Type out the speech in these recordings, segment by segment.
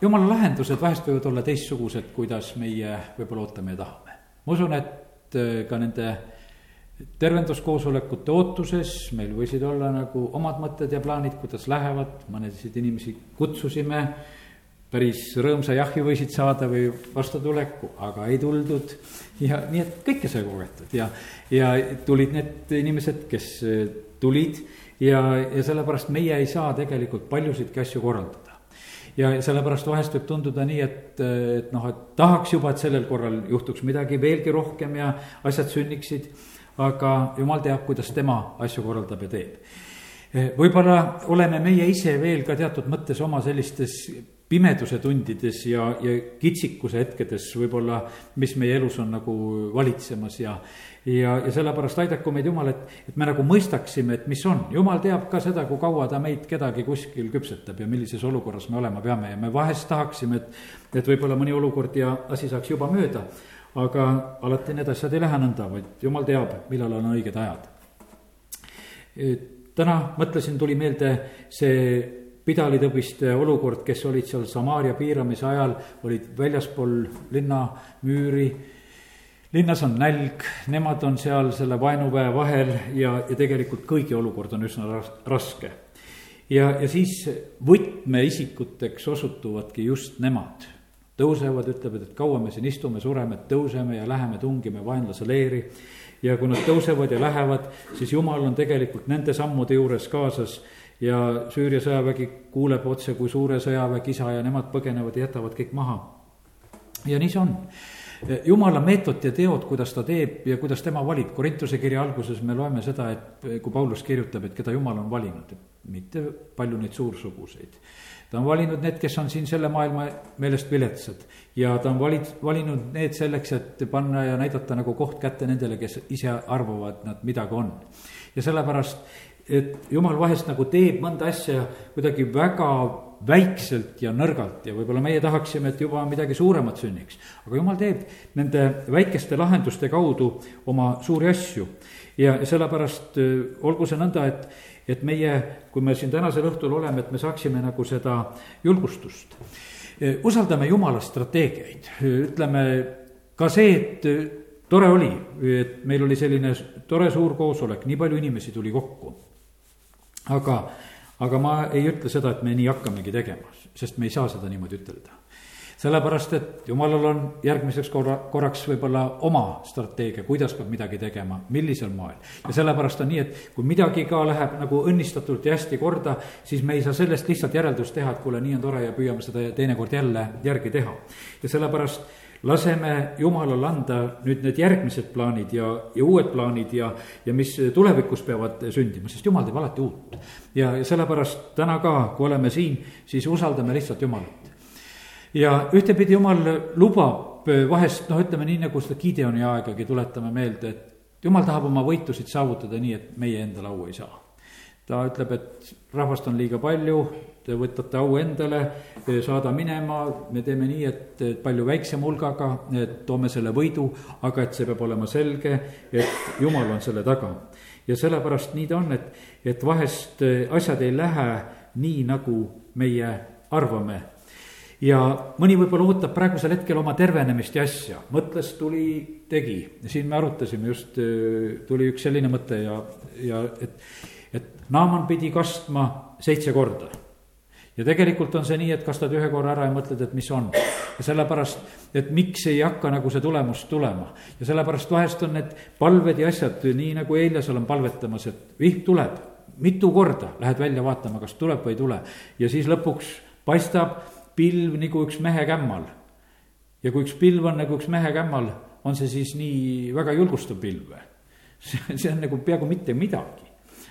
jumala lahendused vahest võivad olla teistsugused, kuidas meie võib-olla ootame ja tahame. ma usun, et äh, ka nende tervenduskoosolekute ootuses meil võisid olla nagu omad mõtted ja plaanid, kuidas lähevad, mõnesid inimesi kutsusime päris rõõmsa jahhi võisid saada või vastutuleku, aga ei tuldud. ja nii, et kõike sai kogetud ja, ja tulid need inimesed, kes eh, tulid ja, ja sellepärast meie ei saa tegelikult paljusidki asju korraldada. Ja sellepärast vahest võib tunduda nii, et, et noh, et tahaks juba, et sellel korral juhtuks midagi veelgi rohkem ja asjad sünniksid. aga jumal teab, kuidas tema asju korraldab ja teeb võib-olla oleme meie ise veel ka teatud mõttes oma sellistes pimeduse tundides ja, ja kitsikuse hetkedes võib-olla, mis meie elus on nagu valitsemas ja ja, ja sellepärast aidaku meid Jumal, et, et me nagu mõistaksime, et mis on. Jumal teab ka seda, kui kaua ta meid kedagi kuskil küpsetab ja millises olukorras me olema peame ja me vahest tahaksime, et, et võib-olla mõni olukord ja asi saaks juba mööda. aga alati need asjad ei lähe nõnda, vaid Jumal teab, millal on õiged ajad. täna mõtlesin, tuli meelde see pidalitõbiste olukord, kes olid seal Samaaria piiramise ajal, olid väljaspool linnamüüri. linnas on nälg, nemad on seal selle vaenuväe vahel ja, ja tegelikult kõigi olukord on üsna ras-, raske. ja, ja siis võtmeisikuteks osutuvadki just nemad. tõusevad, ütlevad, et kaua me siin istume, sureme, tõuseme ja läheme tungime vaenlase leeri. ja kui nad tõusevad ja lähevad, siis jumal on tegelikult nende sammude juures kaasas ja Süüria sõjavägi kuuleb otse, kui suure sõjaväe kisa ja nemad põgenevad ja jätavad kõik maha. ja nii see on. jumala meetod ja teod, kuidas ta teeb ja kuidas tema valib, Korintuse kirja alguses me loeme seda, et kui Paulus kirjutab, et keda jumal on valinud, mitte palju neid suursuguseid ta on valinud need, kes on siin selle maailma meelest viletsad ja ta on valid, valinud need selleks, et panna ja näidata nagu koht kätte nendele, kes ise arvavad, nad midagi on. ja sellepärast et jumal vahest nagu teeb mõnda asja kuidagi väga väikselt ja nõrgalt ja võib-olla meie tahaksime, et juba midagi suuremat sünniks. aga jumal teeb nende väikeste lahenduste kaudu oma suuri asju. ja sellepärast olgu see nõnda, et, et meie, kui me siin tänasel õhtul oleme, et me saaksime nagu seda julgustust. Usaldame Jumala strateegiaid, ütleme ka see, et tore oli, et meil oli selline tore suur koosolek, nii palju inimesi tuli kokku aga, aga ma ei ütle seda, et me nii hakkamegi tegema, sest me ei saa seda niimoodi ütelda sellepärast, et jumalal on järgmiseks korra, korraks võib-olla oma strateegia, kuidas peab midagi tegema, millisel moel. ja sellepärast on nii, et kui midagi ka läheb nagu õnnistatult ja hästi korda, siis me ei saa sellest lihtsalt järeldust teha, et kuule, nii on tore ja püüame seda teinekord jälle järgi teha. ja sellepärast laseme Jumalal anda nüüd need järgmised plaanid ja, ja uued plaanid ja, ja mis tulevikus peavad sündima, sest Jumal teeb alati uut. ja, ja sellepärast täna ka, kui oleme siin, siis usaldame lihtsalt Jumalat. ja ühtepidi Jumal lubab vahest, noh, ütleme nii, nagu seda Gideoni aegagi tuletame meelde, et Jumal tahab oma võitusid saavutada nii, et meie endale au ei saa ta ütleb, et rahvast on liiga palju, te võtate au endale, saada minema, me teeme nii, et palju väiksema hulgaga, et toome selle võidu, aga et see peab olema selge, et jumal on selle taga. ja sellepärast nii ta on, et, et vahest asjad ei lähe nii, nagu meie arvame ja mõni võib-olla ootab praegusel hetkel oma tervenemist ja asja, mõtles, tuli, tegi, siin me arutasime just, tuli üks selline mõte ja, ja et Naaman pidi kastma seitse korda. Ja tegelikult on see nii, et kastad ühe korra ära ja mõtled, et mis on. ja sellepärast, et miks ei hakka nagu see tulemus tulema. ja sellepärast vahest on need palved ja asjad, nii nagu eile seal on palvetamas, et vihm tuleb. mitu korda lähed välja vaatama, kas tuleb või ei tule. ja siis lõpuks paistab pilv nagu üks mehe kämmal. ja kui üks pilv on nagu üks mehe kämmal, on see siis nii väga julgustav pilv või? see, on nagu peaaegu mitte midagi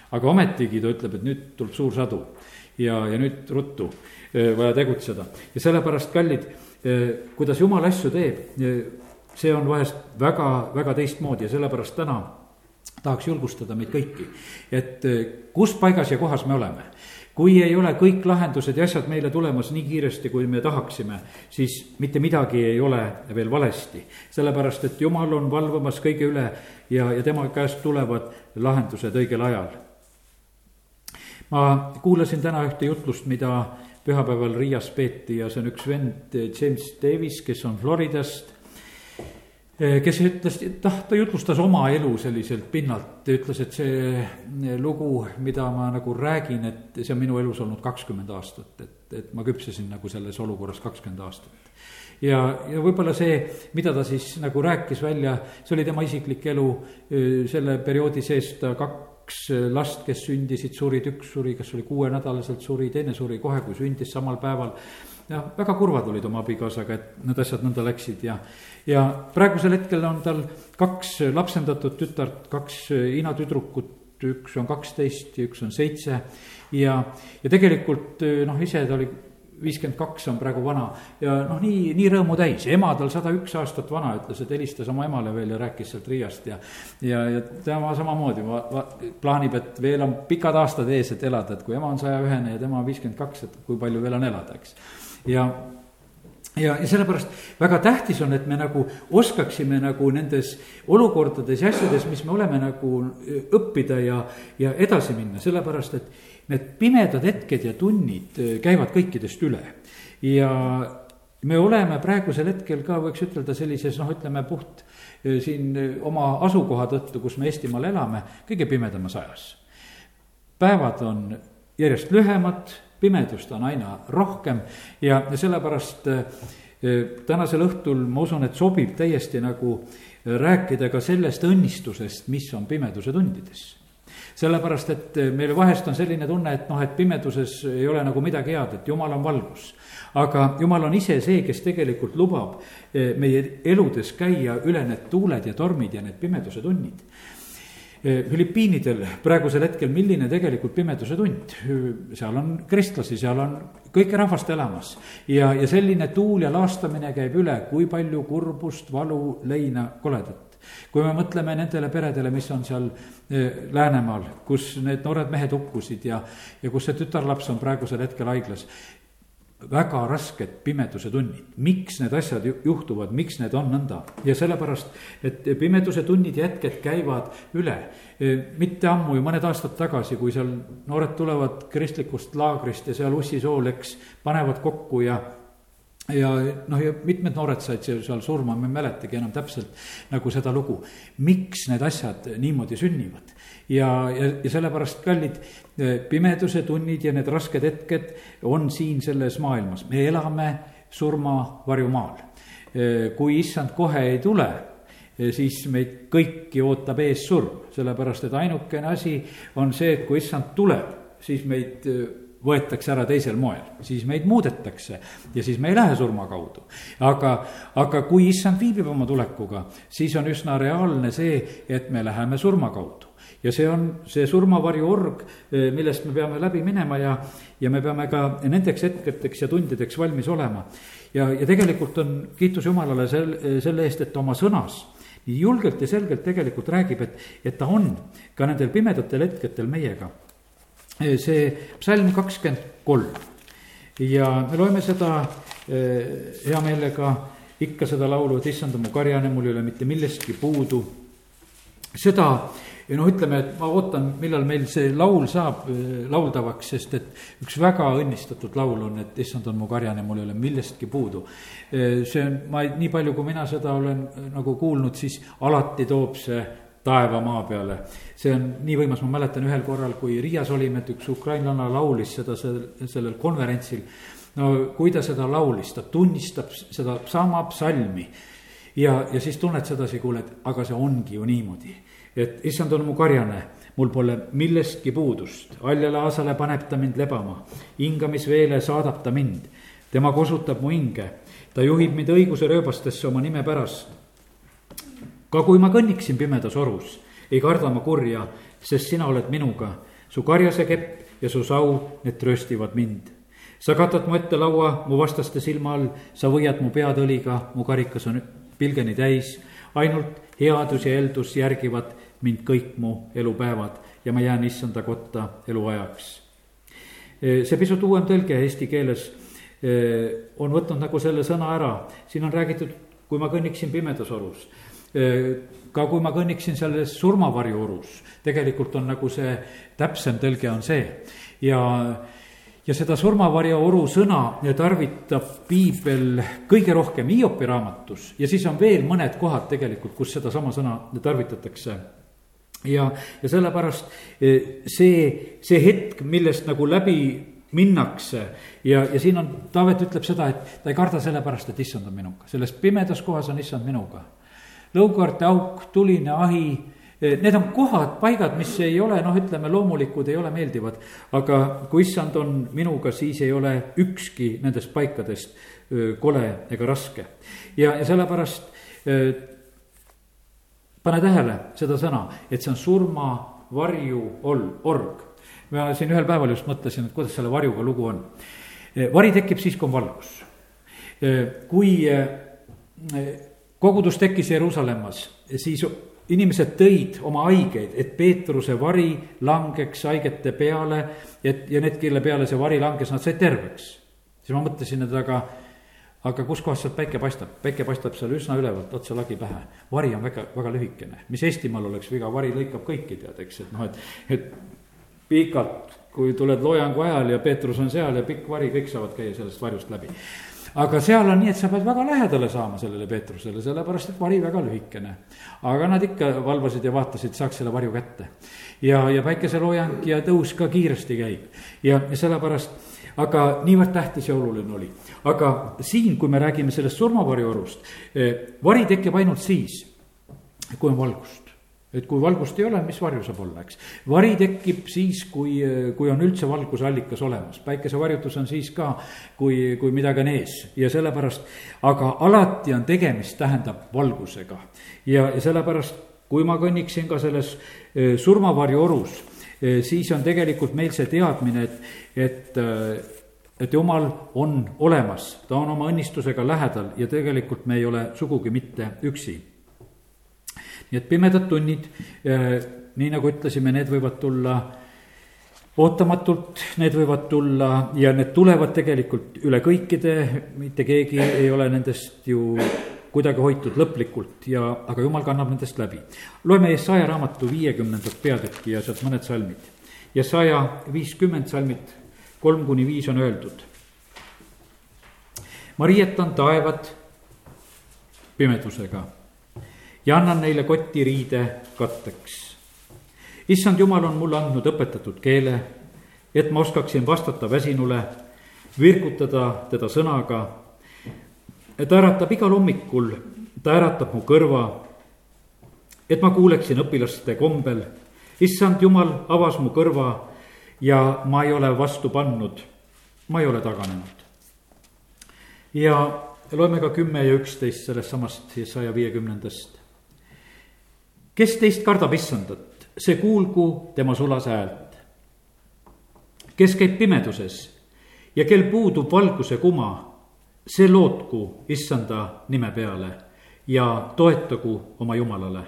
aga ometigi ta ütleb, et nüüd tuleb suur sadu ja, ja nüüd ruttu eh, vaja tegutseda. ja sellepärast, kallid, eh, kuidas jumal asju teeb, eh, see on vahest väga, väga teistmoodi ja sellepärast täna tahaks julgustada meid kõiki, et kus paigas ja kohas me oleme kui ei ole kõik lahendused ja asjad meile tulemas nii kiiresti, kui me tahaksime, siis mitte midagi ei ole veel valesti. sellepärast, et Jumal on valvamas kõige üle ja, ja tema käest tulevad lahendused õigel ajal ma kuulasin täna ühte jutlust, mida pühapäeval Riias peeti ja see on üks vend, James Davis, kes on Floridast Eh, kes ütles, noh, ta jutlustas oma elu selliselt pinnalt, ta ütles, et see eh, lugu, mida ma nagu räägin, et see on minu elus olnud kakskümmend aastat, et, et ma küpsesin nagu selles olukorras kakskümmend aastat. ja, ja võib-olla see, mida ta siis nagu rääkis välja, see oli tema isiklik elu, eh, selle perioodi sees ta kaks last, kes sündisid, surid, üks suri, kes oli kuuenädalaselt suri, teine suri kohe, kui sündis samal päeval ja väga kurvad olid oma abikaasaga, et need asjad nõnda läksid ja, ja praegusel hetkel on tal kaks lapsendatud tütart, kaks inatüdrukut, üks on kaksteist ja üks on seitse. ja, ja tegelikult noh, ise ta oli viiskümmend kaks on praegu vana ja noh, nii, nii rõõmu täis, ema tal sada üks aastat vana, ütles, et helistas oma emale veel ja rääkis sealt Riiast ja. ja, ja tema samamoodi va, va, plaanib, et veel on pikad aastad ees, et elada, et kui ema on saja ühene ja tema viiskümmend kaks, et kui palju veel on elada, eks ja ja, ja sellepärast väga tähtis on, et me nagu oskaksime nagu nendes olukordades ja asjades, mis me oleme nagu õppida ja, ja edasi minna, sellepärast et need pimedad hetked ja tunnid käivad kõikidest üle. ja me oleme praegusel hetkel ka, võiks ütelda, sellises noh, ütleme puht siin oma asukoha tõttu, kus me Eestimaal elame, kõige pimedamas ajas. päevad on järjest lühemad pimedust on aina rohkem ja, ja sellepärast eh, tänasel õhtul ma usun, et sobib täiesti nagu rääkida ka sellest õnnistusest, mis on pimeduse tundides sellepärast, et meil vahest on selline tunne, et noh, et pimeduses ei ole nagu midagi head, et jumal on valgus. aga jumal on ise see, kes tegelikult lubab meie eludes käia üle need tuuled ja tormid ja need pimeduse tunnid Filipiinidel praegusel hetkel, milline tegelikult pimeduse tund, seal on kristlasi, seal on kõike rahvast elamas. ja, ja selline tuul ja laastamine käib üle, kui palju kurbust, valu, leina, koledat. kui me mõtleme nendele peredele, mis on seal eh, Läänemaal, kus need noored mehed hukkusid ja, ja kus see tütarlaps on praegusel hetkel haiglas väga rasked pimeduse tunnid. miks need asjad juhtuvad, miks need on nõnda? ja sellepärast, et pimeduse tunnid ja hetked käivad üle. E, mitte ammu ju mõned aastad tagasi, kui seal noored tulevad kristlikust laagrist ja seal ussisool, eks, panevad kokku ja ja noh, ja mitmed noored said seal surma, ma ei mäletagi enam täpselt nagu seda lugu. miks need asjad niimoodi sünnivad? ja, ja, ja sellepärast, kallid, pimeduse tunnid ja need rasked hetked on siin selles maailmas, me elame surmavarjumaal. kui issand kohe ei tule, siis meid kõiki ootab ees surm, sellepärast et ainukene asi on see, et kui issand tuleb, siis meid võetakse ära teisel moel, siis meid muudetakse ja siis me ei lähe surma kaudu. aga, aga kui issand viibib oma tulekuga, siis on üsna reaalne see, et me läheme surma kaudu ja see on see surmavarju org, eh, millest me peame läbi minema ja, ja me peame ka nendeks hetkedeks ja tundideks valmis olema. ja, ja tegelikult on kiitus Jumalale sel, selle eest, et oma sõnas nii julgelt ja selgelt tegelikult räägib, et, et ta on ka nendel pimedatel hetkedel meiega. Eh, see psalm kakskümmend kolm ja me loeme seda eh, hea meelega ikka seda laulu, et issand on mu karjane, mul ei ole mitte millestki puudu. seda noh, ütleme, et ma ootan, millal meil see laul saab äh, lauldavaks, sest et üks väga õnnistatud laul on, et issand on mu karjane, mul ei ole millestki puudu. See on, ma nii palju, kui mina seda olen nagu kuulnud, siis alati toob see taeva maa peale. see on nii võimas, ma mäletan ühel korral, kui Riias olime, et üks ukrainlane laulis seda sellel konverentsil. no kui ta seda laulis, ta tunnistab seda sama psalmi. Ja, ja siis tunned sedasi, kuule, et aga see ongi ju niimoodi. Et issand on mu karjane, mul pole millestki puudust, haljale aasale paneb ta mind lebama, hingamisveele saadab ta mind, tema kosutab mu hinge, ta juhib mind õiguse rööbastesse oma nime pärast. Ka kui ma kõnniksin pimedas orus, ei karda ma kurja, sest sina oled minuga, su karjase kepp ja su sau, need trööstivad mind sa katad mu ette laua mu vastaste silma all, sa võiad mu pead õliga, mu karikas on pilgeni täis, ainult headus ja eeldus järgivad mind kõik mu elupäevad ja ma jään issanda kotta eluajaks. see pisut uuem tõlge eesti keeles on võtnud nagu selle sõna ära, siin on räägitud, kui ma kõnniksin pimedas orus. Ka kui ma kõnniksin selles surmavarju orus, tegelikult on nagu see täpsem tõlge on see. Ja ja seda surmavarja oru sõna tarvitab piibel kõige rohkem Hiopi raamatus ja siis on veel mõned kohad tegelikult, kus sedasama sõna tarvitatakse. Ja, ja sellepärast eh, see, see hetk, millest nagu läbi minnakse ja, ja siin on, Taavet ütleb seda, et ta ei karda sellepärast, et issand on minuga, selles pimedas kohas on issand minuga. Lõukaarte auk, tuline ahi Eh, need on kohad, paigad, mis ei ole noh, ütleme loomulikud, ei ole meeldivad. aga kui issand on minuga, siis ei ole ükski nendest paikadest kole ega raske. ja, ja sellepärast pane tähele seda sõna, et see on surmavarju ol-, org. ma siin ühel päeval just mõtlesin, et kuidas selle varjuga lugu on. vari tekib siis, kui on valgus. kui kogudus tekkis Jeruusalemmas, siis inimesed tõid oma haigeid, et Peetruse vari langeks haigete peale, et ja need, kelle peale see vari langes, nad said terveks. siis ma mõtlesin, et aga, aga kuskohast sealt päike paistab, päike paistab seal üsna ülevalt, otse lagi pähe. vari on väga, väga lühikene, mis Eestimaal oleks viga, vari lõikab kõiki, tead, eks, et noh, et, et pikalt, kui tuled loojangu ajal ja Peetrus on seal ja pikk vari, kõik saavad käia sellest varjust läbi aga seal on nii, et sa pead väga lähedale saama sellele Peetrusele, sellepärast et vari väga lühikene. aga nad ikka valvasid ja vaatasid, saaks selle varju kätte. ja, ja päikeseloojang ja tõus ka kiiresti käib ja, ja sellepärast, aga niivõrd tähtis ja oluline oli. aga siin, kui me räägime sellest surmavarjuorust, eh, vari tekib ainult siis, kui on valgust et kui valgust ei ole, mis varju saab olla, eks. vari tekib siis, kui, kui on üldse valgusallikas olemas, päikesevarjutus on siis ka, kui, kui midagi on ees ja sellepärast, aga alati on tegemist, tähendab valgusega. ja, ja sellepärast, kui ma kõnniksin ka selles e, surmavarju orus, e, siis on tegelikult meil see teadmine, et, et e, et jumal on olemas, ta on oma õnnistusega lähedal ja tegelikult me ei ole sugugi mitte üksi nii et pimedad tunnid, nii nagu ütlesime, need võivad tulla ootamatult, need võivad tulla ja need tulevad tegelikult üle kõikide, mitte keegi ei ole nendest ju kuidagi hoitud lõplikult ja, aga jumal kannab nendest läbi. loeme Jesaja raamatu viiekümnendat peatükki ja sealt mõned salmid. Jesaja viiskümmend salmid, kolm kuni viis on öeldud. ma riietan taevad pimedusega ja annan neile kotiriide katteks. issand Jumal on mulle andnud õpetatud keele, et ma oskaksin vastata väsinule, virgutada teda sõnaga. ta äratab igal hommikul, ta äratab mu kõrva, et ma kuuleksin õpilaste kombel. issand Jumal avas mu kõrva ja ma ei ole vastu pannud, ma ei ole taganenud. ja loeme ka kümme ja üksteist sellest samast saja viiekümnendast kes teist kardab issandat, see kuulgu tema sulase häält. kes käib pimeduses ja kel puudub valguse kuma, see lootku issanda nime peale ja toetagu oma jumalale.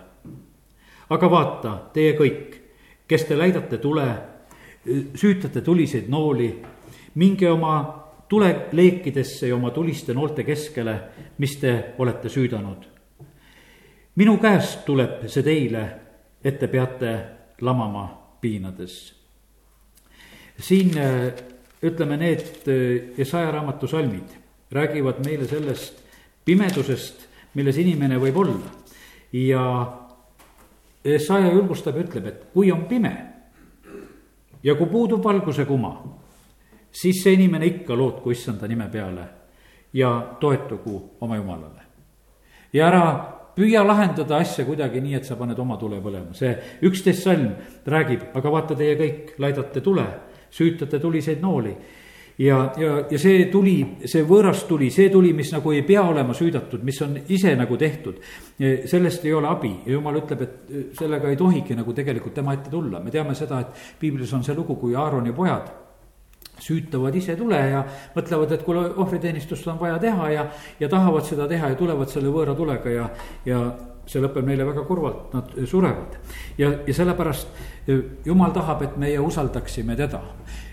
aga vaata, teie kõik, kes te läidate tule, süütate tuliseid nooli, minge oma tuleleekidesse ja oma tuliste noolte keskele, mis te olete süüdanud minu käest tuleb see teile, et te peate lamama piinades. siin äh, ütleme, need äh, Jesaja raamatu salmid räägivad meile sellest pimedusest, milles inimene võib olla. ja Jesaja julgustab ja ütleb, et kui on pime ja kui puudub valguse kuma, siis see inimene ikka lootku issanda nime peale ja toetugu oma jumalale. ja ära püüa lahendada asja kuidagi nii, et sa paned oma tule põlema, see üksteist salm räägib, aga vaata, teie kõik laidate tule, süütate tuliseid nooli. Ja, ja, ja see tuli, see võõras tuli, see tuli, mis nagu ei pea olema süüdatud, mis on ise nagu tehtud. sellest ei ole abi. Ja jumal ütleb, et sellega ei tohigi nagu tegelikult tema ette tulla, me teame seda, et piiblis on see lugu, kui Aaroni pojad süütavad ise tule ja mõtlevad, et kuule, ohvriteenistust on vaja teha ja, ja tahavad seda teha ja tulevad selle võõra tulega ja, ja see lõpeb neile väga kurvalt, nad surevad. ja, ja sellepärast eh, jumal tahab, et meie usaldaksime teda.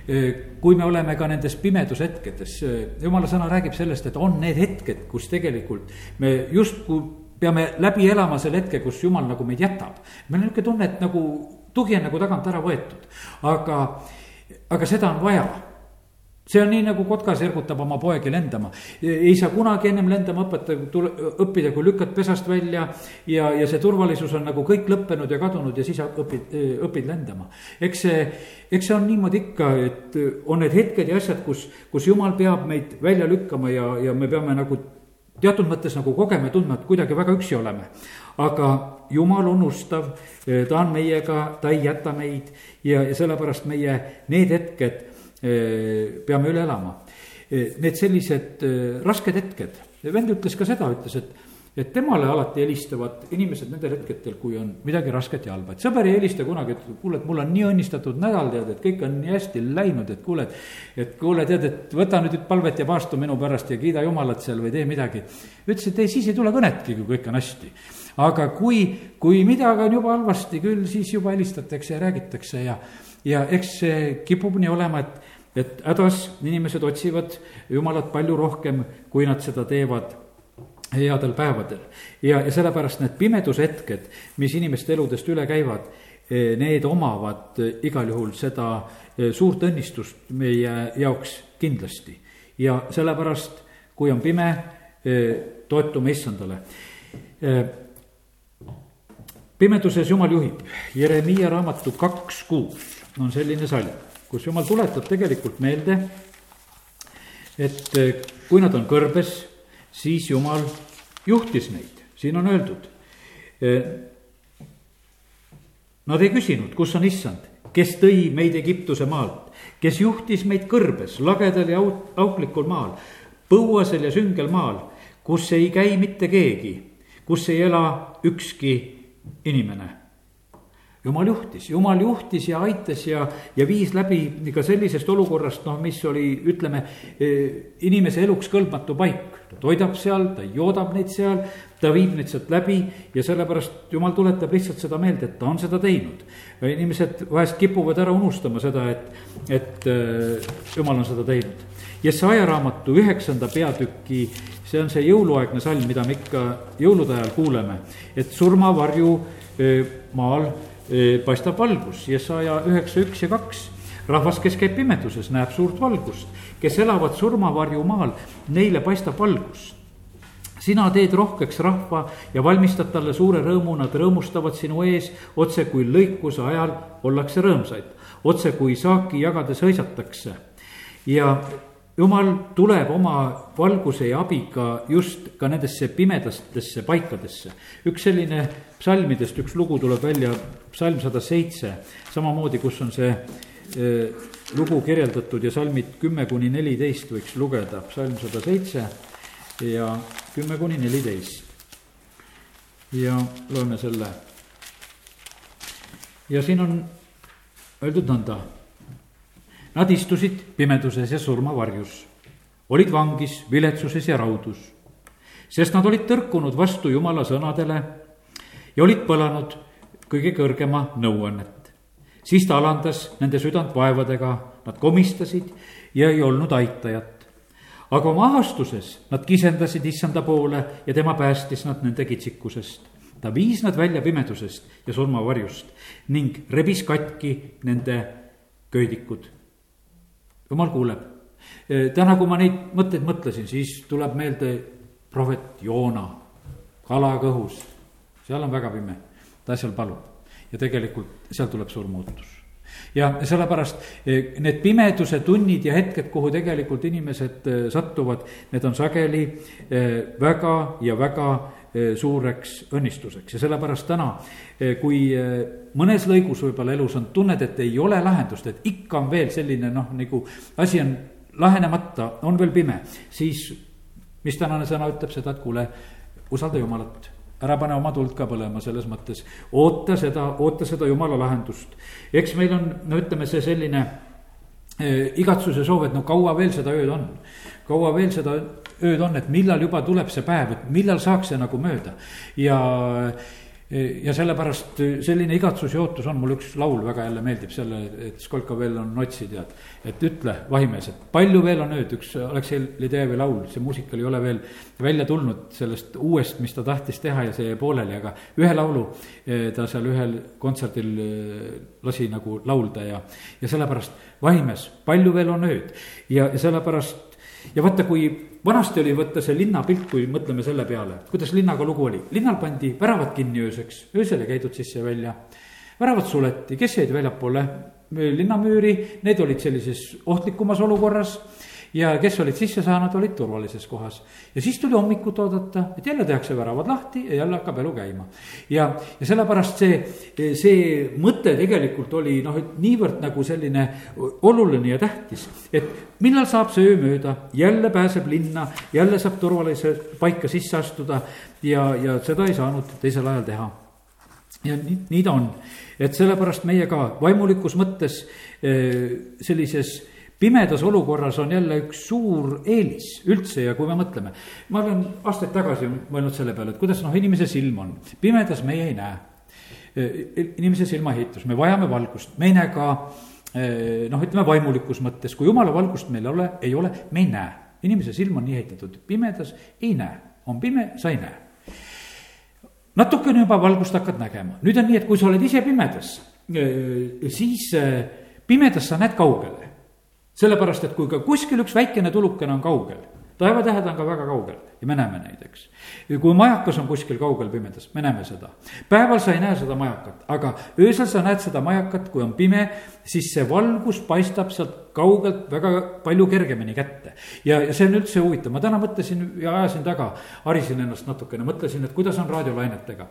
Eh, kui me oleme ka nendes pimedushetkedes, eh, jumala sõna räägib sellest, et on need hetked, kus tegelikult me justkui peame läbi elama selle hetke, kus jumal nagu meid jätab. meil on niisugune tunne, et nagu tugi on nagu tagant ära võetud, aga, aga seda on vaja see on nii, nagu kotkas ergutab oma poegi lendama. ei saa kunagi ennem lendama õpeta, tule, õppida, kui lükkad pesast välja ja, ja see turvalisus on nagu kõik lõppenud ja kadunud ja siis õpid, õpid lendama. eks see, eks see on niimoodi ikka, et on need hetked ja asjad, kus, kus jumal peab meid välja lükkama ja, ja me peame nagu teatud mõttes nagu kogema ja tundma, et kuidagi väga üksi oleme. aga jumal on ustav, ta on meiega, ta ei jäta meid ja, ja sellepärast meie need hetked peame üle elama. Need sellised rasked hetked, vend ütles ka seda, ütles, et, et temale alati helistavad inimesed nendel hetkedel, kui on midagi rasket ja halba, et sõber ei helista kunagi, et kuule, et mul on nii õnnistatud nädal, tead, et kõik on nii hästi läinud, et kuule, et. et kuule, tead, et võta nüüd palvet ja paastu minu pärast ja kiida jumalat seal või tee midagi. ütles, et ei, siis ei tule kõnetki, kui kõik on hästi aga kui, kui midagi on juba halvasti, küll siis juba helistatakse ja räägitakse ja, ja eks see kipub nii olema, et et hädas inimesed otsivad Jumalat palju rohkem, kui nad seda teevad headel päevadel. ja, ja sellepärast need pimedushetked, mis inimeste eludest üle käivad, eh, need omavad igal juhul seda eh, suurt õnnistust meie jaoks kindlasti. ja sellepärast, kui on pime, eh, toetume issandale. pimeduses Jumal juhib, Jeremiia raamatu kaks kuus on selline salm kus jumal tuletab tegelikult meelde, et eh, kui nad on kõrbes, siis jumal juhtis neid, siin on öeldud. Eh, nad ei küsinud, kus on issand, kes tõi meid Egiptuse maalt, kes juhtis meid kõrbes, lagedal ja auklikul maal, põuasel ja süngel maal, kus ei käi mitte keegi, kus ei ela ükski inimene jumal juhtis, jumal juhtis ja aitas ja, ja viis läbi ka sellisest olukorrast, noh, mis oli, ütleme, eh, inimese eluks kõlbmatu paik. ta toidab seal, ta joodab neid seal, ta viib neid sealt läbi ja sellepärast jumal tuletab lihtsalt seda meelde, et ta on seda teinud. inimesed vahest kipuvad ära unustama seda, et, et äh, jumal on seda teinud. Jesaja raamatu üheksanda peatüki, see on see jõuluaegne salm, mida me ikka jõulude ajal kuuleme, et surmavarju äh, maal paistab valgus, Jesaja üheksa, üks ja kaks. rahvas, kes käib pimeduses, näeb suurt valgust, kes elavad surmavarju maal, neile paistab valgus sina teed rohkeks rahva ja valmistad talle suure rõõmu, nad rõõmustavad sinu ees, otse kui lõikuse ajal ollakse rõõmsaid, otse kui saaki jagades hõisatakse. ja jumal tuleb oma valguse ja abiga just ka nendesse pimedatesse paikadesse. üks selline psalmidest, üks lugu tuleb välja, psalm sada seitse, samamoodi, kus on see e, lugu kirjeldatud ja salmid kümme kuni neliteist võiks lugeda, psalm sada seitse ja kümme kuni neliteist. ja loeme selle. ja siin on öeldud nõnda Nad istusid pimeduses ja surmavarjus, olid vangis, viletsuses ja raudus, sest nad olid tõrkunud vastu Jumala sõnadele ja olid põlanud kõige kõrgema nõuannet. siis ta alandas nende südant vaevadega, nad komistasid ja ei olnud aitajat. aga oma ahastuses nad kisendasid issanda poole ja tema päästis nad nende kitsikusest. ta viis nad välja pimedusest ja surmavarjust ning rebis katki nende köidikud jumal kuuleb. täna, kui ma neid mõtteid mõtlesin, siis tuleb meelde prohvet Joona, kala kõhus, seal on väga pime, ta seal palub. Ja tegelikult seal tuleb suur muutus. Ja sellepärast need pimeduse tunnid ja hetked, kuhu tegelikult inimesed satuvad, need on sageli väga ja väga suureks õnnistuseks. Ja sellepärast täna, kui mõnes lõigus võib-olla elus on, tunned, et ei ole lahendust, et ikka on veel selline noh, nagu asi on lahenemata, on veel pime, siis mis tänane sõna ütleb seda, et kuule, usalda Jumalat ära pane oma tuld ka põlema selles mõttes, oota seda, oota seda jumala lahendust. eks meil on, no ütleme, see selline eh, igatsuse soov, et no kaua veel seda ööd on. kaua veel seda ööd on, et millal juba tuleb see päev, et millal saaks see nagu mööda ja ja sellepärast selline igatsus ja ootus on, mul üks laul väga jälle meeldib selle, et skolka veel on otsi, tead. et ütle, vahimees, et palju veel on ööd, üks Aleksei Ledejevi laul, see muusika ei ole veel välja tulnud sellest uuest, mis ta tahtis teha ja see jäi pooleli, aga ühe laulu eh, ta seal ühel kontserdil lasi nagu laulda ja, ja sellepärast, vahimees, palju veel on ööd ja, ja sellepärast ja vaata, kui vanasti oli võtta see linnapilt, kui mõtleme selle peale, kuidas linnaga lugu oli. linnal pandi väravad kinni ööseks, öösel ei käidud sisse ja välja. väravad suleti, kes jäid väljapoole linnamüüri, need olid sellises ohtlikumas olukorras ja kes olid sisse saanud, olid turvalises kohas. ja siis tuli hommikut oodata, et jälle tehakse väravad lahti ja jälle hakkab elu käima. ja, ja sellepärast see, see mõte tegelikult oli noh, et niivõrd nagu selline oluline ja tähtis, et millal saab see öö mööda, jälle pääseb linna, jälle saab turvalise paika sisse astuda ja, ja seda ei saanud teisel ajal teha ja nii, nii ta on, et sellepärast meie ka vaimulikus mõttes eh, sellises pimedas olukorras on jälle üks suur eelis üldse ja kui me mõtleme, ma olen aastaid tagasi mõelnud selle peale, et kuidas noh, inimese silm on, pimedas meie ei näe. inimese silmaehitus, me vajame valgust, me ei näe ka noh, ütleme vaimulikus mõttes, kui jumala valgust meil ole, ei ole, me ei näe. inimese silm on nii ehitatud, pimedas ei näe, on pime, sa ei näe. natukene juba valgust hakkad nägema, nüüd on nii, et kui sa oled ise pimedas, siis pimedas sa näed kaugele sellepärast, et kui ka kuskil üks väikene tulukene on kaugel, taevatähed on ka väga kaugel ja me näeme neid, eks. kui majakas on kuskil kaugel pimedas, me näeme seda. päeval sa ei näe seda majakat, aga öösel sa näed seda majakat, kui on pime, siis see valgus paistab sealt kaugelt väga palju kergemini kätte. ja, ja see on üldse huvitav, ma täna mõtlesin ja ajasin taga, harisin ennast natukene, mõtlesin, et kuidas on raadiolainetega.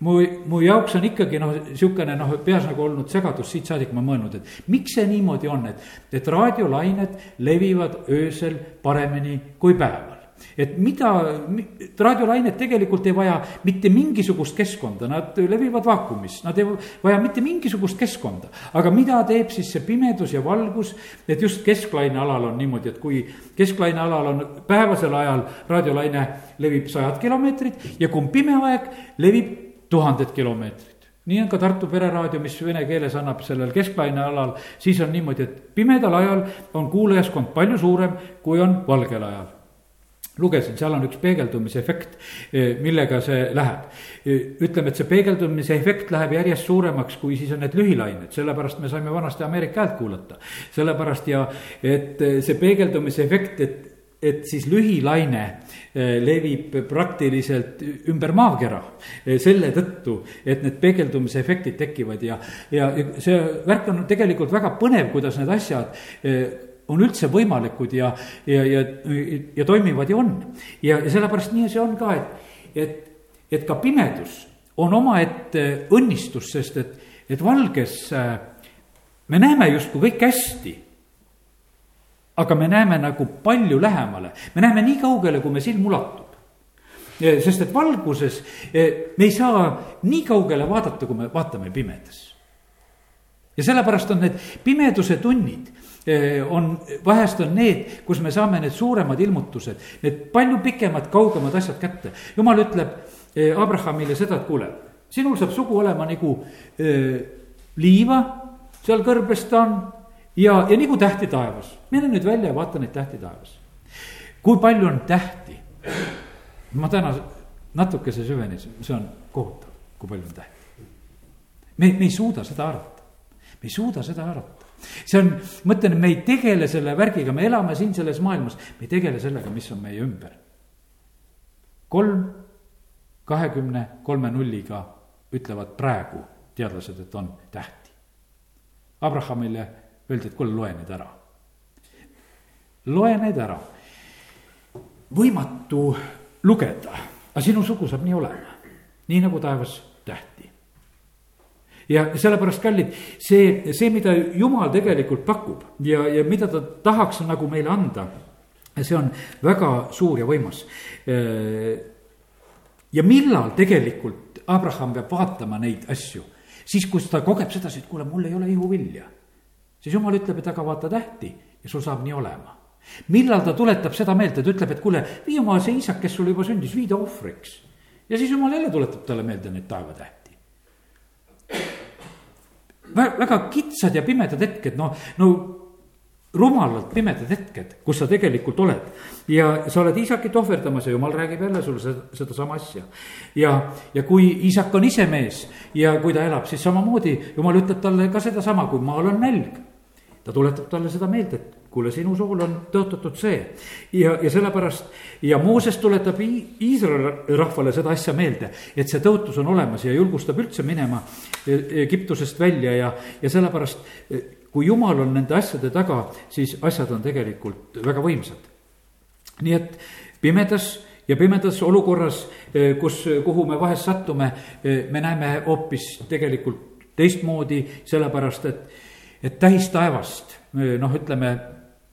Mu, mu jaoks on ikkagi noh, sihukene noh, peas nagu olnud segadus, siit saadik ma mõelnud, et miks see niimoodi on, et, et raadiolained levivad öösel paremini kui päeval et mida, raadiolained tegelikult ei vaja mitte mingisugust keskkonda, nad levivad vaakumis, nad ei vaja mitte mingisugust keskkonda. aga mida teeb siis see pimedus ja valgus, et just kesklaine alal on niimoodi, et kui kesklaine alal on päevasel ajal raadiolaine levib sajad kilomeetrid ja kui on pime aeg, levib tuhanded kilomeetrid nii on ka Tartu Pereraadio, mis vene keeles annab sellel keskplaine alal, siis on niimoodi, et pimedal ajal on kuulajaskond palju suurem, kui on valgel ajal lugesin, seal on üks peegeldumise efekt, eh, millega see läheb. Eh, ütleme, et see peegeldumise efekt läheb järjest suuremaks, kui siis on need lühilained, sellepärast me saime vanasti Ameerika häält kuulata. sellepärast ja, et eh, see peegeldumise efekt, et, et siis lühilaine levib praktiliselt ümber maakera. selle tõttu, et need peegeldumise efektid tekivad ja, ja see värk on tegelikult väga põnev, kuidas need asjad on üldse võimalikud ja, ja, ja, ja toimivad ja on. ja, ja sellepärast nii see on ka, et, et, et ka pimedus on omaette õnnistus, sest et, et valges me näeme justkui kõik hästi. Aga me näeme nagu palju lähemale, me näeme nii kaugele, kui me silm ulatub sest et valguses äh, me ei saa nii kaugele vaadata, kui me vaatame pimedas. ja sellepärast on need pimeduse tunnid Eh, on, vahest on need, kus me saame need suuremad ilmutused, need palju pikemad, kaugemad asjad kätte. jumal ütleb eh, Abrahamile seda, et kuule, sinul saab sugu olema nagu liiva, seal kõrbes ta on ja, ja nagu tähti taevas. mine nüüd välja ja vaata neid tähti taevas. kui palju on tähti? ma täna natukese süvenesin, see on kohutav, kui palju on tähti. me, me ei suuda seda arvata, me ei suuda seda arvata see on, ma ütlen, me ei tegele selle värgiga, me elame siin selles maailmas, me ei tegele sellega, mis on meie ümber. kolm kahekümne kolme nulliga ütlevad praegu teadlased, et on tähti. Abrahamile öeldi, et kuule, loe need ära. loe need ära. võimatu lugeda, aga sinu sugu saab nii olema, nii nagu taevas tähti ja sellepärast, kallid, see, see, mida jumal tegelikult pakub ja, ja mida ta tahaks nagu meile anda, see on väga suur ja võimas. ja millal tegelikult Abraham peab vaatama neid asju, siis, kus ta kogeb sedasi, et kuule, mul ei ole ihuvilja. Siis jumal ütleb, et aga vaata tähti ja sul saab nii olema. Millal ta tuletab seda meelde, ta ütleb, et kuule, vii oma see isak, kes sul juba sündis, vii ta ohvriks. Ja siis jumal jälle tuletab talle meelde neid taevatähti. väga kitsad ja pimedad hetked, noh, no rumalalt pimedad hetked, kus sa tegelikult oled. ja sa oled Iisakit ohverdamas ja jumal räägib jälle sulle seda, sedasama asja. ja, ja kui Iisak on ise mees ja kui ta elab, siis samamoodi jumal ütleb talle ka sedasama, kui maal on nälg. ta tuletab talle seda meelde, et kuule, sinu sool on tõotatud see. ja, ja sellepärast ja Mooses tuletab Iisraeli rahvale seda asja meelde, et see tõotus on olemas ja julgustab üldse minema Egiptusest välja ja, ja sellepärast kui jumal on nende asjade taga, siis asjad on tegelikult väga võimsad. nii et pimedas ja pimedas olukorras, kus, kuhu me vahest sattume, me näeme hoopis tegelikult teistmoodi, sellepärast et, et täis taevast, noh, ütleme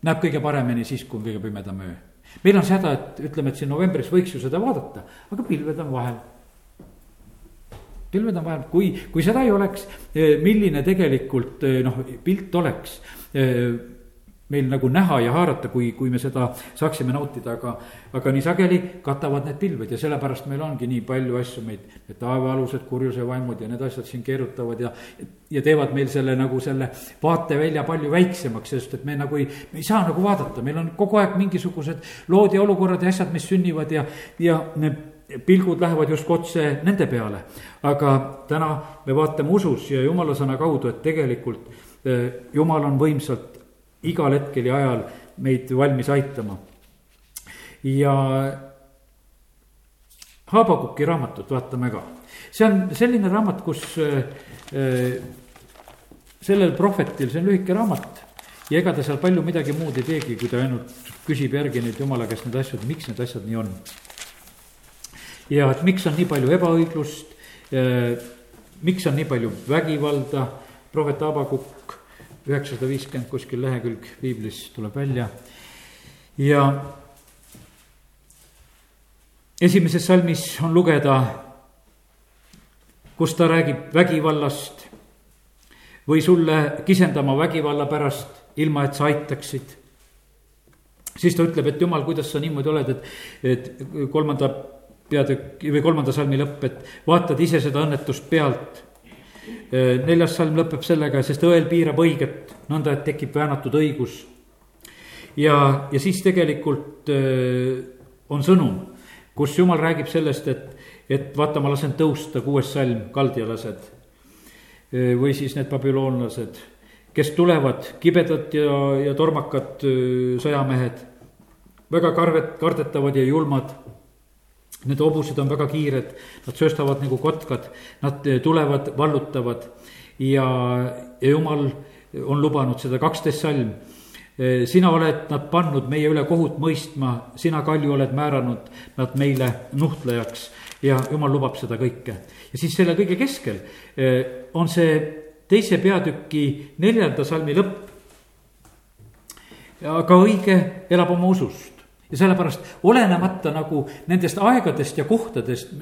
näeb kõige paremini siis, kui on kõige pimedam öö. meil on see häda, et ütleme, et siin novembris võiks ju seda vaadata, aga pilved on vahel. Pilved on vahel, kui, kui seda ei oleks, eh, milline tegelikult eh, noh, pilt oleks eh, meil nagu näha ja haarata, kui, kui me seda saaksime nautida, aga, aga nii sageli katavad need pilved ja sellepärast meil ongi nii palju asju meid, need taevaalused kurjuse vaimud ja need asjad siin keerutavad ja, ja teevad meil selle nagu selle vaatevälja palju väiksemaks, sest et me nagu ei, me ei saa nagu vaadata, meil on kogu aeg mingisugused lood ja olukorrad ja asjad, mis sünnivad ja, ja need pilgud lähevad justkui otse nende peale. aga täna me vaatame usus ja jumala sõna kaudu, et tegelikult eh, jumal on võimsalt igal hetkel ja ajal meid valmis aitama. ja Haabakuki raamatut vaatame ka. see on selline raamat, kus äh, sellel prohvetil, see on lühike raamat ja ega ta seal palju midagi muud ei teegi, kui ta ainult küsib järgi nüüd jumala käest need asjad, miks need asjad nii on. Ja et miks on nii palju ebaõiglust, miks on nii palju vägivalda, prohvet Haabakukk üheksasada viiskümmend kuskil lehekülg piiblis tuleb välja ja esimeses salmis on lugeda, kus ta räägib vägivallast või sulle kisendama vägivalla pärast, ilma et sa aitaksid. siis ta ütleb, et jumal, kuidas sa niimoodi oled, et, et kolmanda peatükk või kolmanda salmi lõpp, et vaatad ise seda õnnetust pealt Äh, neljas salm lõpeb sellega, sest õel piirab õiget, nõnda et tekib väänatud õigus. ja, ja siis tegelikult äh, on sõnum, kus jumal räägib sellest, et, et vaata, ma lasen tõusta, kuues salm, kaldjalased. Äh, või siis need babüloonlased, kes tulevad, kibedad ja, ja tormakad sõjamehed, väga karvet, kardetavad ja julmad Need hobused on väga kiired, nad sööstavad nagu kotkad, nad eh, tulevad, vallutavad ja, ja jumal on lubanud seda kaksteist salm. Eh, sina oled nad pannud meie üle kohut mõistma, sina, Kalju, oled määranud nad meile nuhtlejaks ja jumal lubab seda kõike. ja siis selle kõige keskel eh, on see teise peatüki neljanda salmi lõpp. aga õige elab oma usust ja sellepärast olenemata nagu nendest aegadest ja kohtadest,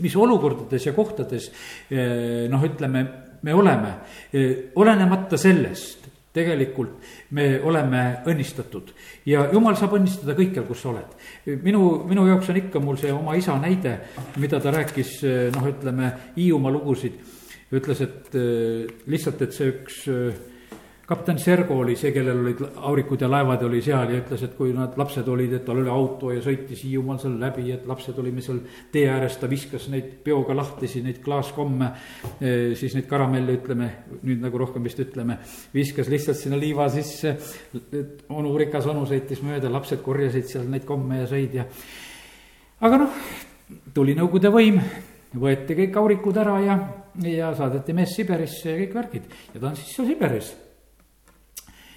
mis olukordades ja kohtades eh, noh, ütleme, me oleme, eh, olenemata sellest tegelikult me oleme õnnistatud ja jumal saab õnnistada kõikjal, kus sa oled. minu, minu jaoks on ikka mul see oma isa näide, mida ta rääkis, eh, noh, ütleme Hiiumaa lugusid. ütles, et lihtsalt, et see üks kapten Sergo oli see, kellel olid aurikud ja laevad oli seal ja ütles, et kui nad lapsed olid, et tal oli auto ja sõitis Hiiumaal seal läbi, et lapsed olime seal tee ääres, ta viskas neid peoga lahtisi, neid klaaskomme. Eh, siis neid karamelle, ütleme nüüd nagu rohkem vist ütleme, viskas lihtsalt sinna liiva sisse. onu, rikas onu sõitis mööda, lapsed korjasid seal neid komme ja sõid ja. aga noh, tuli Nõukogude võim, võeti kõik aurikud ära ja, ja saadeti mees Siberisse ja kõik värgid ja ta on siis seal Siberis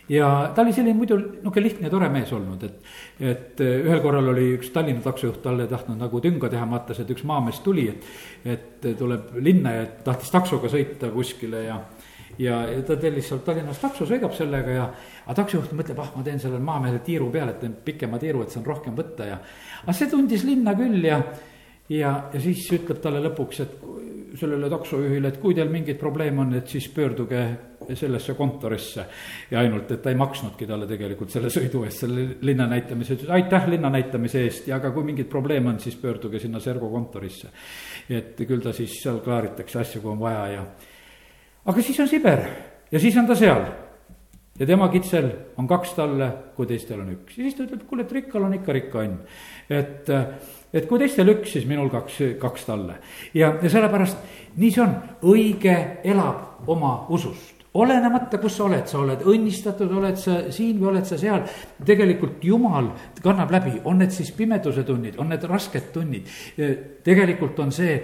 ja ta oli selline muidu niisugune lihtne ja tore mees olnud, et, et äh, ühel korral oli üks Tallinna taksojuht talle tahtnud nagu tünga teha, vaatas, et üks maamees tuli, et, et tuleb linna ja tahtis taksoga sõita kuskile ja ja, ja ta tellis sealt Tallinnas takso, sõidab sellega ja, aga taksojuht mõtleb, ah, ma teen sellele maamehele tiiru peale, et teen pikema tiiru, et saan rohkem võtta ja. aga see tundis linna küll ja, ja, ja siis ütleb talle lõpuks, et sellele taksojuhile, et kui teil mingeid probleeme on, et siis pöörduge sellesse kontorisse. ja ainult, et ta ei maksnudki talle tegelikult selle sõidu eest, selle linna näitamise, ütles aitäh linna näitamise eest ja aga kui mingeid probleeme on, siis pöörduge sinna Sergo kontorisse. et küll ta siis seal klaaritakse asju, kui on vaja ja. aga siis on Siber ja siis on ta seal ja tema kitsel on kaks talle, kui teistel on üks ja siis ta ütleb, kuule, et rikkal on ikka rikka õnn. et, et kui teistel üks, siis minul kaks, kaks talle. ja, ja sellepärast nii see on, õige elab oma usust olenemata, kus sa oled, sa oled õnnistatud, oled sa siin või oled sa seal. tegelikult Jumal kannab läbi, on need siis pimeduse tunnid, on need rasked tunnid. tegelikult on see,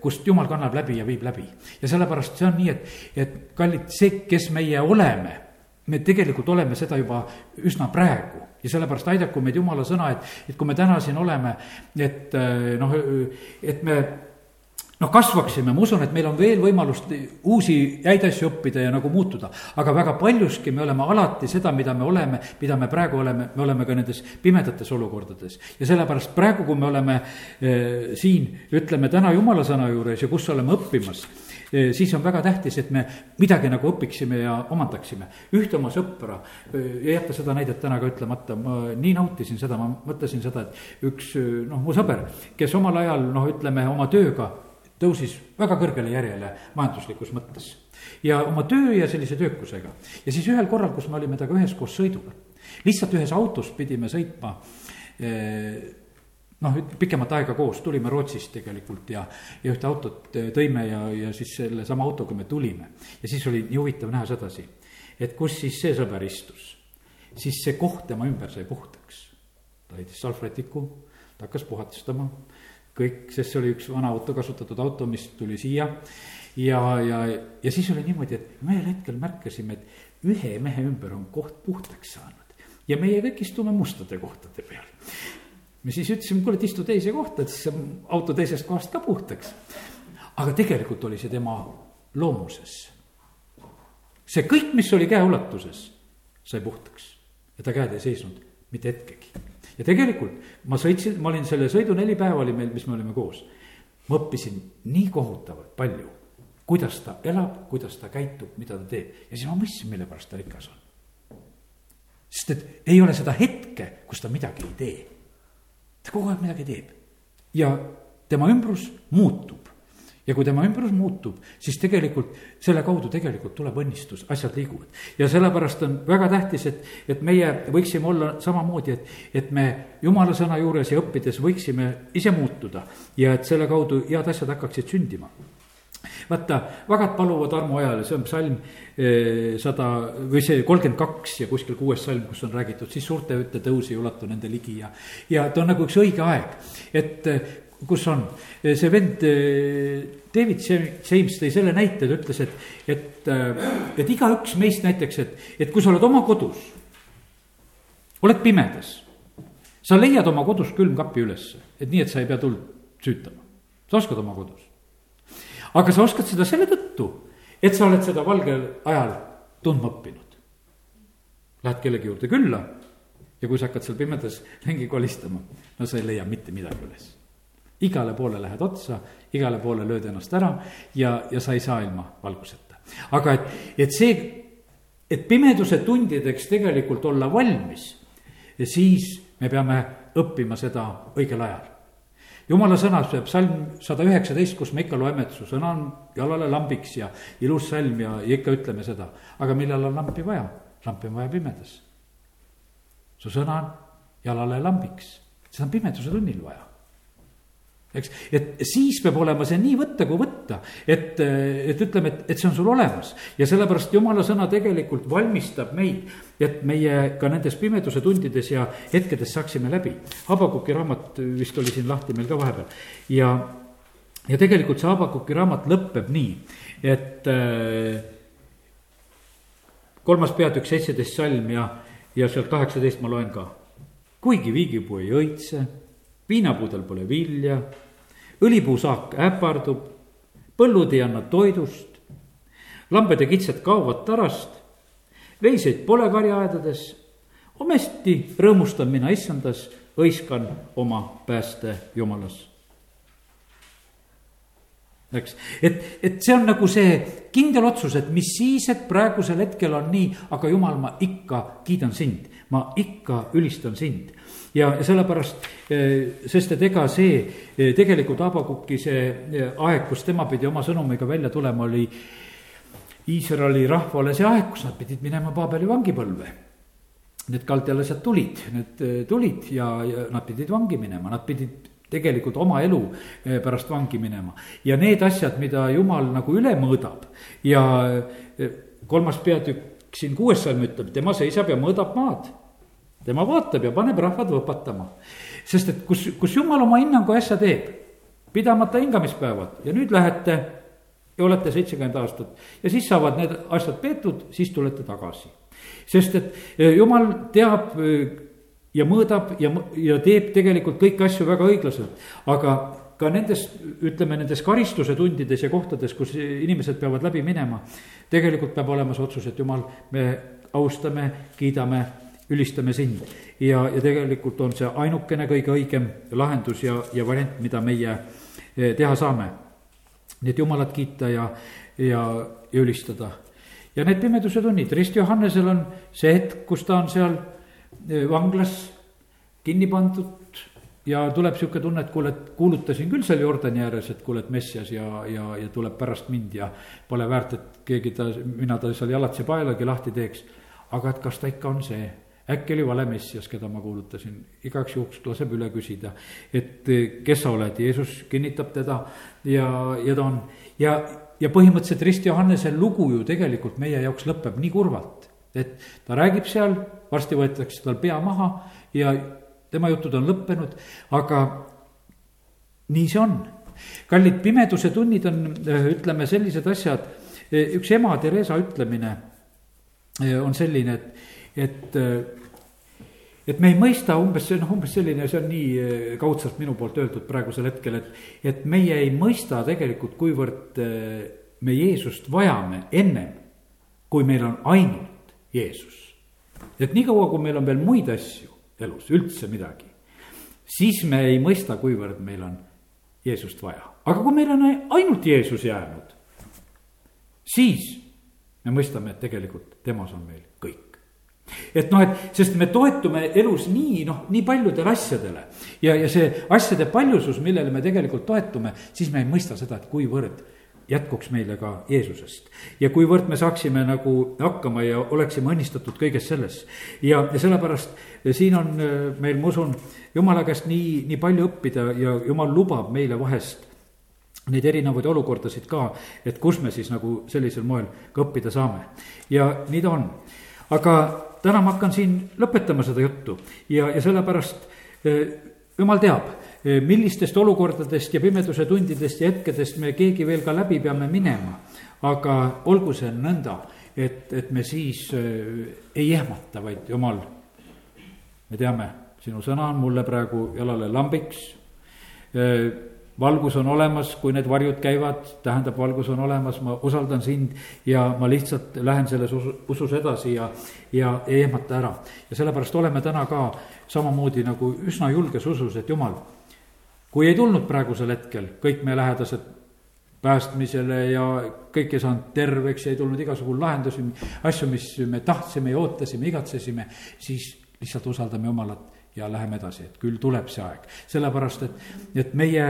kust Jumal kannab läbi ja viib läbi. ja sellepärast see on nii, et, et kallid, see, kes meie oleme me tegelikult oleme seda juba üsna praegu ja sellepärast aidaku meid jumala sõna, et, et kui me täna siin oleme, et eh, noh, et me noh, kasvaksime, ma usun, et meil on veel võimalust uusi häid asju õppida ja nagu muutuda. aga väga paljuski me oleme alati seda, mida me oleme, mida me praegu oleme, me oleme ka nendes pimedates olukordades. ja sellepärast praegu, kui me oleme eh, siin, ütleme täna jumala sõna juures ja kus oleme õppimas siis on väga tähtis, et me midagi nagu õpiksime ja omandaksime. ühte oma sõpra, eh, ei jäta seda näidet täna ka ütlemata, ma nii nautisin seda, ma mõtlesin seda, et üks eh, noh, mu sõber, kes omal ajal noh, ütleme oma tööga tõusis väga kõrgele järjele majanduslikus mõttes. ja oma töö ja sellise töökusega. ja siis ühel korral, kus me olime temaga üheskoos sõidul, lihtsalt ühes autos pidime sõitma noh, pikemat aega koos, tulime Rootsist tegelikult ja, ja ühte autot äh, tõime ja, ja siis sellesama autoga me tulime. ja siis oli nii huvitav näha sedasi, et kus siis see sõber istus. siis see koht tema ümber sai puhtaks. ta leidis salvrätiku, ta hakkas puhastama, kõik, sest see oli üks vana auto, kasutatud auto, mis tuli siia. ja, ja, ja siis oli niimoodi, et me ühel hetkel märkasime, et ühe mehe ümber on koht puhtaks saanud ja meie kõik istume mustade kohtade peal me siis ütlesime, kuule, et istu teise kohta, et siis auto teisest kohast ka puhtaks. aga tegelikult oli see tema loomuses. see kõik, mis oli käeulatuses, sai puhtaks ja ta käed ei seisnud mitte hetkegi. ja tegelikult ma sõitsin, ma olin selle sõidu neli päeva oli meil, mis me olime koos. ma õppisin nii kohutavalt palju, kuidas ta elab, kuidas ta käitub, mida ta teeb ja siis ma mõistsin, mille pärast ta rikas on. sest et ei ole seda hetke, kus ta midagi ei tee ta kogu aeg midagi teeb ja tema ümbrus muutub. ja kui tema ümbrus muutub, siis tegelikult selle kaudu tegelikult tuleb õnnistus, asjad liiguvad. ja sellepärast on väga tähtis, et, et meie võiksime olla samamoodi, et, et me jumala sõna juures ja õppides võiksime ise muutuda ja et selle kaudu head asjad hakkaksid sündima vaata, vagad paluvad armu ajal, see on psalm eh, sada või see kolmkümmend kaks ja kuskil kuues salm, kus on räägitud, siis suurte ööte tõus ei ulatu nende ligi ja. ja ta on nagu üks õige aeg, et eh, kus on eh, see vend David James tõi selle näite, ta ütles, et, et, et igaüks meist näiteks, et, et kui sa oled oma kodus, oled pimedas, sa leiad oma kodus külmkapi ülesse, et nii, et sa ei pea tuld süütama, sa oskad oma kodus aga sa oskad seda selle tõttu, et sa oled seda valgel ajal tundma õppinud. Lähed kellegi juurde külla ja kui sa hakkad seal pimedas ringi kolistama, no sa ei leia mitte midagi üles. igale poole lähed otsa, igale poole lööd ennast ära ja, ja sa ei saa ilma valguseta. aga et, et see, et pimeduse tundideks tegelikult olla valmis, siis me peame õppima seda õigel ajal jumala sõnas, psalm sada üheksateist, kus me ikka loeme, et su sõna on jalale lambiks ja ilus salm ja, ja ikka ütleme seda. aga millal on lampi vaja? lampi on vaja pimedas. su sõna on jalale lambiks, seda on pimeduse tunnil vaja eks, et siis peab olema see nii võtta kui võtta, et, et ütleme, et, et see on sul olemas. ja sellepärast jumala sõna tegelikult valmistab meid, et meie ka nendes pimeduse tundides ja hetkedes saaksime läbi. Habakuki raamat vist oli siin lahti meil ka vahepeal ja, ja tegelikult see Habakuki raamat lõpeb nii, et äh, kolmas peatükk, seitseteist salm ja, ja sealt kaheksateist ma loen ka. kuigi viigipuu ei õitse viinapuudel pole vilja, õlipuusaak äpardub, põllud ei anna toidust, lambed ja kitsed kaovad tarast, veiseid pole karjaaedades, ometi rõõmustan mina issandas, hõiskan oma pääste jumalas. eks, et, et see on nagu see kindel otsus, et mis siis, et praegusel hetkel on nii, aga jumal, ma ikka kiidan sind, ma ikka ülistan sind ja sellepärast, eh, sest et ega see eh, tegelikult Habakuki see eh, aeg, kus tema pidi oma sõnumiga välja tulema, oli Iisraeli rahvale see aeg, kus nad pidid minema Paabeli vangipõlve. Need kaldalased tulid, need tulid ja, ja nad pidid vangi minema, nad pidid tegelikult oma elu pärast vangi minema. ja need asjad, mida jumal nagu üle mõõdab ja kolmas peatükk siin kuues salm ütleb, tema seisab ja mõõdab maad tema vaatab ja paneb rahvad võpatama. sest et kus, kus jumal oma hinnangu asja teeb, pidamata hingamispäevad ja nüüd lähete ja olete seitsekümmend aastat ja siis saavad need asjad peetud, siis tulete tagasi. sest et e, jumal teab e, ja mõõdab ja, ja teeb tegelikult kõiki asju väga õiglaselt, aga ka nendes, ütleme nendes karistuse tundides ja kohtades, kus inimesed peavad läbi minema, tegelikult peab olema see otsus, et jumal, me austame, kiidame ülistame sind. ja, ja tegelikult on see ainukene kõige õigem lahendus ja, ja variant, mida meie eh, teha saame. nii et jumalat kiita ja, ja, ja ülistada. ja need pimeduse tunnid, Rist Johannesel on see hetk, kus ta on seal eh, vanglas kinni pandud ja tuleb sihuke tunne, et kuule, et kuulutasin küll seal Jordani ääres, et kuule, et Messias ja, ja, ja tuleb pärast mind ja pole väärt, et keegi ta, mina ta seal jalatsi paelagi lahti teeks. aga et kas ta ikka on see äkki oli vale messias, keda ma kuulutasin, igaks juhuks laseb üle küsida, et eh, kes sa oled, Jeesus kinnitab teda ja, ja ta on. ja, ja põhimõtteliselt Rist Johannese lugu ju tegelikult meie jaoks lõpeb nii kurvalt, et ta räägib seal, varsti võetakse tal pea maha ja tema jutud on lõppenud, aga nii see on. kallid pimeduse tunnid on, eh, ütleme, sellised asjad, eh, üks ema Theresa ütlemine on selline, et, et et me ei mõista umbes, see noh, umbes selline, see on nii eh, kaudselt minu poolt öeldud praegusel hetkel, et, et meie ei mõista tegelikult, kuivõrd eh, me Jeesust vajame ennem, kui meil on ainult Jeesus. et niikaua, kui meil on veel muid asju elus, üldse midagi, siis me ei mõista, kuivõrd meil on Jeesust vaja. aga kui meil on ainult Jeesus jäänud, siis me mõistame, et tegelikult temas on meil kõik et noh, et sest me toetume elus nii noh, nii paljudele asjadele ja, ja see asjade paljusus, millele me tegelikult toetume, siis me ei mõista seda, et kuivõrd jätkuks meile ka Jeesusest. ja kuivõrd me saaksime nagu hakkama ja oleksime õnnistatud kõiges selles. ja, ja sellepärast siin on äh, meil, ma usun, jumala käest nii, nii palju õppida ja jumal lubab meile vahest neid erinevaid olukordasid ka, et kus me siis nagu sellisel moel ka õppida saame. ja nii ta on, aga täna ma hakkan siin lõpetama seda juttu ja, ja sellepärast eh, jumal teab, eh, millistest olukordadest ja pimeduse tundidest ja hetkedest me keegi veel ka läbi peame minema. aga olgu see nõnda, et, et me siis eh, ei ehmata, vaid jumal, me teame, sinu sõna on mulle praegu jalale lambiks valgus on olemas, kui need varjud käivad, tähendab, valgus on olemas, ma usaldan sind ja ma lihtsalt lähen selles usu, usus edasi ja, ja ei ehmata ära. ja sellepärast oleme täna ka samamoodi nagu üsna julges usus, et jumal, kui ei tulnud praegusel hetkel kõik meie lähedased päästmisele ja kõik ei saanud terveks ja ei tulnud igasugu lahendusi, asju, mis me tahtsime ja ootasime, igatsesime, siis lihtsalt usaldame Jumalat ja läheme edasi, et küll tuleb see aeg. sellepärast, et, et meie,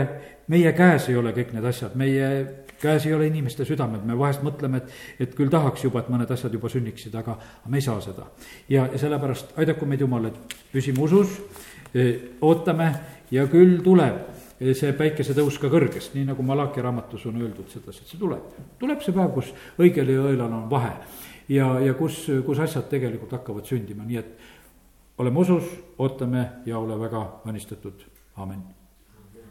meie käes ei ole kõik need asjad, meie käes ei ole inimeste südamed, me vahest mõtleme, et, et küll tahaks juba, et mõned asjad juba sünniksid, aga, me ei saa seda. ja, ja sellepärast aidaku meid Jumal, et püsime usus, eh, ootame ja küll tuleb eh, see päikesetõus ka kõrgest, nii nagu Malachi raamatus on öeldud sedasi, et see tuleb. tuleb see päev, kus õigel ja õelal on vahe ja, ja kus, kus asjad tegelikult hakkavad sündima, nii et oleme usus, ootame ja ole väga õnnistatud, amin